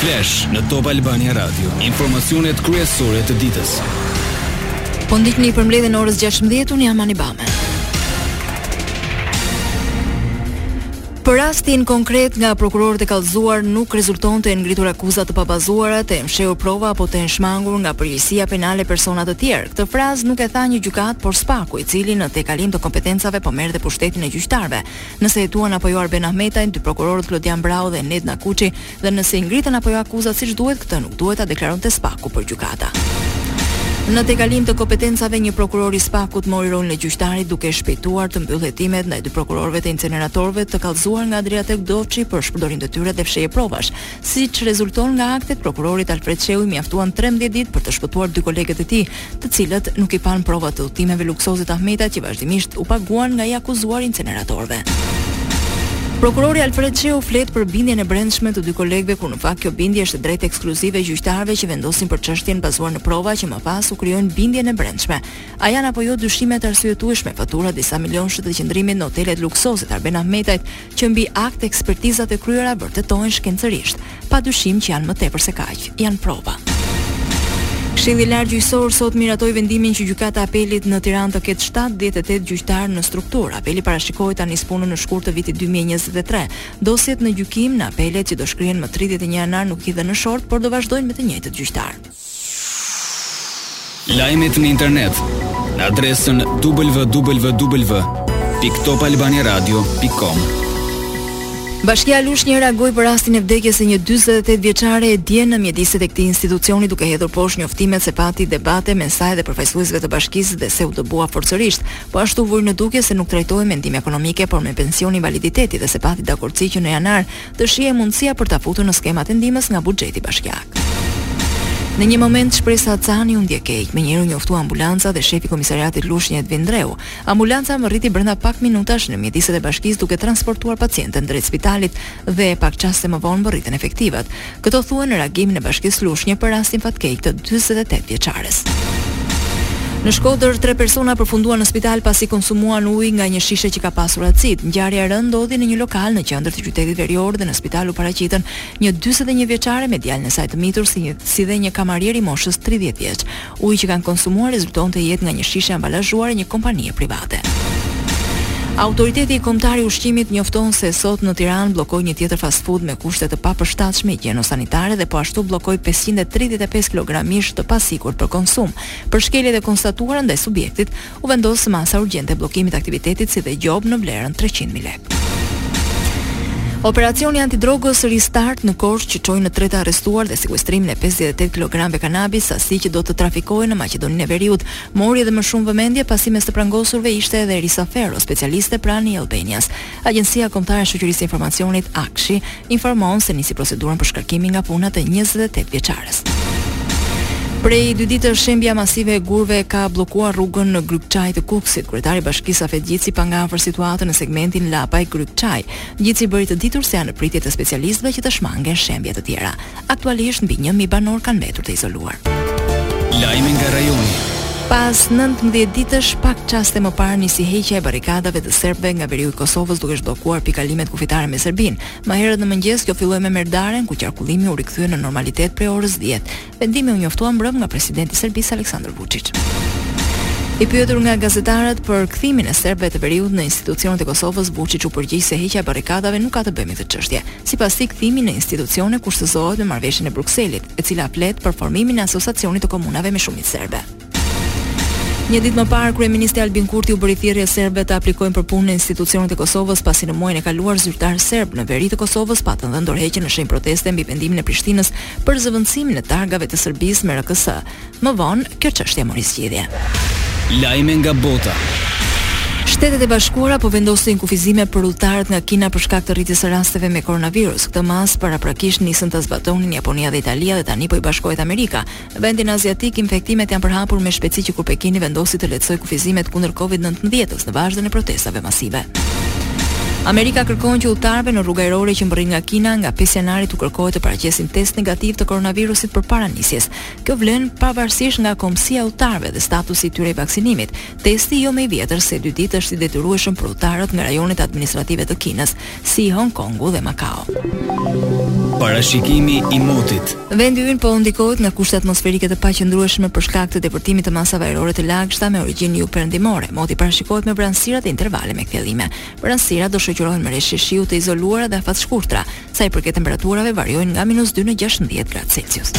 Flash në Top Albania Radio, informacionet kryesore të ditës. Po ndiqni përmbledhjen e orës 16:00 unë jam Anibame. Për rastin konkret nga prokurorët e kallëzuar nuk rezulton të kenë ngritur akuza të pabazuara, të kenë fshehur prova apo të kenë shmangur nga përgjegjësia penale persona të tjerë. Këtë frazë nuk e tha një gjykatë, por SPAK-u, i cili në tejkalim të kompetencave po merrte pushtetin e gjyqtarëve. Nëse hetuan apo jo Arben Ahmetajn, dy prokurorët Klodian Braho dhe Enkeleda Nakuçi dhe nëse i ngritën apo jo akuzat siç duhet, këtë nuk duhet ta deklaronte SPAK-u por gjykata. Në tejkalim të kompetencave, një prokuror i SPAK-ut mori rolin e gjyqtarit duke shpejtuar të mbyllë hetimet ndaj dy prokurorëve të inceneratorëve të kallëzuar nga Adriatik Doçi për shpërdorim detyre dhe fshehje provash, Siç rezulton nga aktet, prokurorit Alfred Shehu i mjaftuan 13 ditë për të shpëtuar dy kolegët e tij, të cilët nuk i panë provat e udhëtimeve luksoze të Ahmetajt që vazhdimisht u paguan nga i akuzuari i inceneratorëve. Prokurori Alfred Shehu flet për bindjen e brendshme të dy kolegëve kur në fakt kjo bindje është e drejtë ekskluzive e gjyqtarëve që vendosin për çështjen bazuar në prova që më pas u krijojnë bindjen e brendshme. A janë apo jo dyshime të arsyetueshme faturat disa milionëshe të qëndrimit në hotelet luksoze të Arben Ahmetajt, që mbi akt ekspertizat e kryera vërtetohen shkencërisht, padyshim që janë më tepër se kaq, janë prova. Këshilli i Lartë Gjyqësor sot miratoi vendimin që Gjykata e Apelit në Tiranë të ketë 78 gjyqtarë në strukturë. Apeli parashikohet ta nisë punën në shkurt të vitit 2023. Dosjet në gjykim në apelet që do shkrihen më 31 janar nuk hidhen në short, por do vazhdojnë me të njëjtët gjyqtarë. Lajmet në internet në adresën www.topalbaniaradio.com. Bashkia Lushnjë reagoi për rastin e vdekjes së një 48 vjeçareje dje në mjediset e këtij institucioni duke hedhur poshtë njoftimet se pati debate mes saj dhe përfaqësuesve të bashkisë dhe se u dëbua forcërisht. Po ashtu vuri në dukje se nuk trajtohej me ndihmë ekonomike, por me pension invaliditeti dhe se pati dakordësi që në janar të shihej mundësia për ta futur në skemat e ndihmës nga buxheti bashkiak. Në një moment Shpresa Cani u ndje keq, menjëherë u njoftua ambulanca dhe shefi i komisariatit Lushnjë Edvin Ndreu. Ambulanca mbërriti brenda pak minutash në mjediset e bashkisë duke transportuar pacienten drejt spitalit dhe pak çaste më vonë mbërritën efektivët. Këto thuhen në reagimin e bashkisë Lushnjë për rastin fatkeq të dyzet e tetë vjeçares. Në Shkodër, tre persona përfunduan në spital pasi konsumuan ujë nga një shishe që ka pasur acid. Ngjarja e rëndë ndodhi në një lokal në qendër të qytetit verior dhe në spital u paraqitën një 41 vjeçare me djalin e saj të mitur si, një, si dhe një kamarier i moshës 30 vjeç. Uji që kanë konsumuar rezulton të jetë nga një shishe e ambalazhuar e një kompanie private. Autoriteti Kombëtar i Ushqimit njofton se sot në Tiranë bllokoi një tjetër fast food me kushte të papërshtatshme higjieno-sanitare dhe po ashtu bllokoi pesëqind e tridhjetë e pesë kilogramë mish të pasigurt për konsum. Për shkeljet e konstatuara ndaj subjektit, u vendos masa urgjente e bllokimit të aktivitetit si dhe gjobë në vlerën treqind mijë lekë. Operacioni antidrogës Restart në Korçë që çoi në tre të arrestuar dhe sekuestrimin e pesëdhjetë e tetë kilogramëve kanabis, sasi që do të trafikohej në Maqedoninë e Veriut, mori edhe më shumë vëmendje pasi mes të prangosurve ishte edhe Erisa Ferro, specialiste pranë e-Albanias. Agjencia Kombëtare e Shoqërisë së Informacionit, AKSHI, informon se nisi procedurën për shkarkimin nga puna të 28 vjeçares. Prej dy ditësh shembja masive e gurëve ka bllokuar rrugën në Grykëçajë të Kukësit. Kryetari i bashkisë Safet Gjici pa nga afër situatën në segmentin Lapaj Grykëçajë. Gjici bëri të ditur se janë në pritje të specialistëve që të shmangen shembje të tjera. Aktualisht mbi një mijë banorë kanë mbetur të izoluar. Lajme nga rajoni. Pas 19 ditësh, pak çaste më parë nisi heqja e barrikadave të serbëve nga veriu i Kosovës duke zhbllokuar pikalimet kufitare me Serbinë. Më herët në mëngjes kjo filloi me Merdaren, ku qarkullimi u rikthye në normalitet prej orës 10. Vendimi u njoftua mbrëmë nga presidenti i Serbisë Aleksandar Vuçiç. I pyetur nga gazetarët për kthimin e serbëve të veriut në institucionet e Kosovës, Vuçiç u përgjigj se heqja e barrikadave nuk ka të bëjë me këtë çështje. Sipas tij, kthimi në institucione kushtëzohet me Marrëveshjen e Brukselit, e cila flet për formimin e Asociacionit të Komunave me shumicë serbe. Një ditë më parë, kryeministri Albin Kurti u bëri thirrje serbëve të aplikojnë për punë në institucionet e Kosovës, pasi në muajin e kaluar zyrtarë serbë në veri të Kosovës patën dhënë dorëheqje në shenjë proteste mbi vendimin e Prishtinës për zëvendësimin e targave të Serbisë me RKS, Më vonë, kjo çështje mori zgjidhje. Lajme nga bota. Shtetet e Bashkuara po vendosin kufizime për udhëtarët nga Kina për shkak të rritjes së rasteve me koronavirus. Këtë masë paraprakisht nisën ta zbatonin Japonia dhe Italia dhe tani po i bashkohet Amerika. Në vendin aziatik infektimet janë përhapur me shpejtësi që kur Pekini vendosi të lehtësojë kufizimet kundër COVID-19-s në vazhdën e protestave masive. Amerika kërkon që udhëtarëve në rrugë ajrore që mbërrin nga Kina nga 5 janari t'u kërkohet të paraqesin test negativ të koronavirusit përpara nisjes. Kjo vlen pavarësisht nga kombësia e udhëtarëve dhe statusi i tyre i vaksinimit. Testi jo më i vjetër se dy ditë është i detyrueshëm për udhëtarët nga rajonet administrative të Kinës, si Hong Kongu dhe Makao. Parashikimi i motit. Vendi ynë po ndikohet nga kushte atmosferike të paqëndrueshme për shkak të depërtimit të masave ajrore të lagështa me origjinë jugperëndimore. Moti parashikohet me vranësira dhe intervale me kthjellime. Vranësirat do shoqërohen me reshje shiu të izoluara dhe afatshkurtra, Sa i përket temperaturave, variojnë nga minus 2 në 16 gradë Celsius.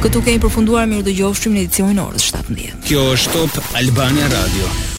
Këtu kemi përfunduar, mirë u dëgjofshim në edicionin e orës 17. Kjo është Top Albania Radio.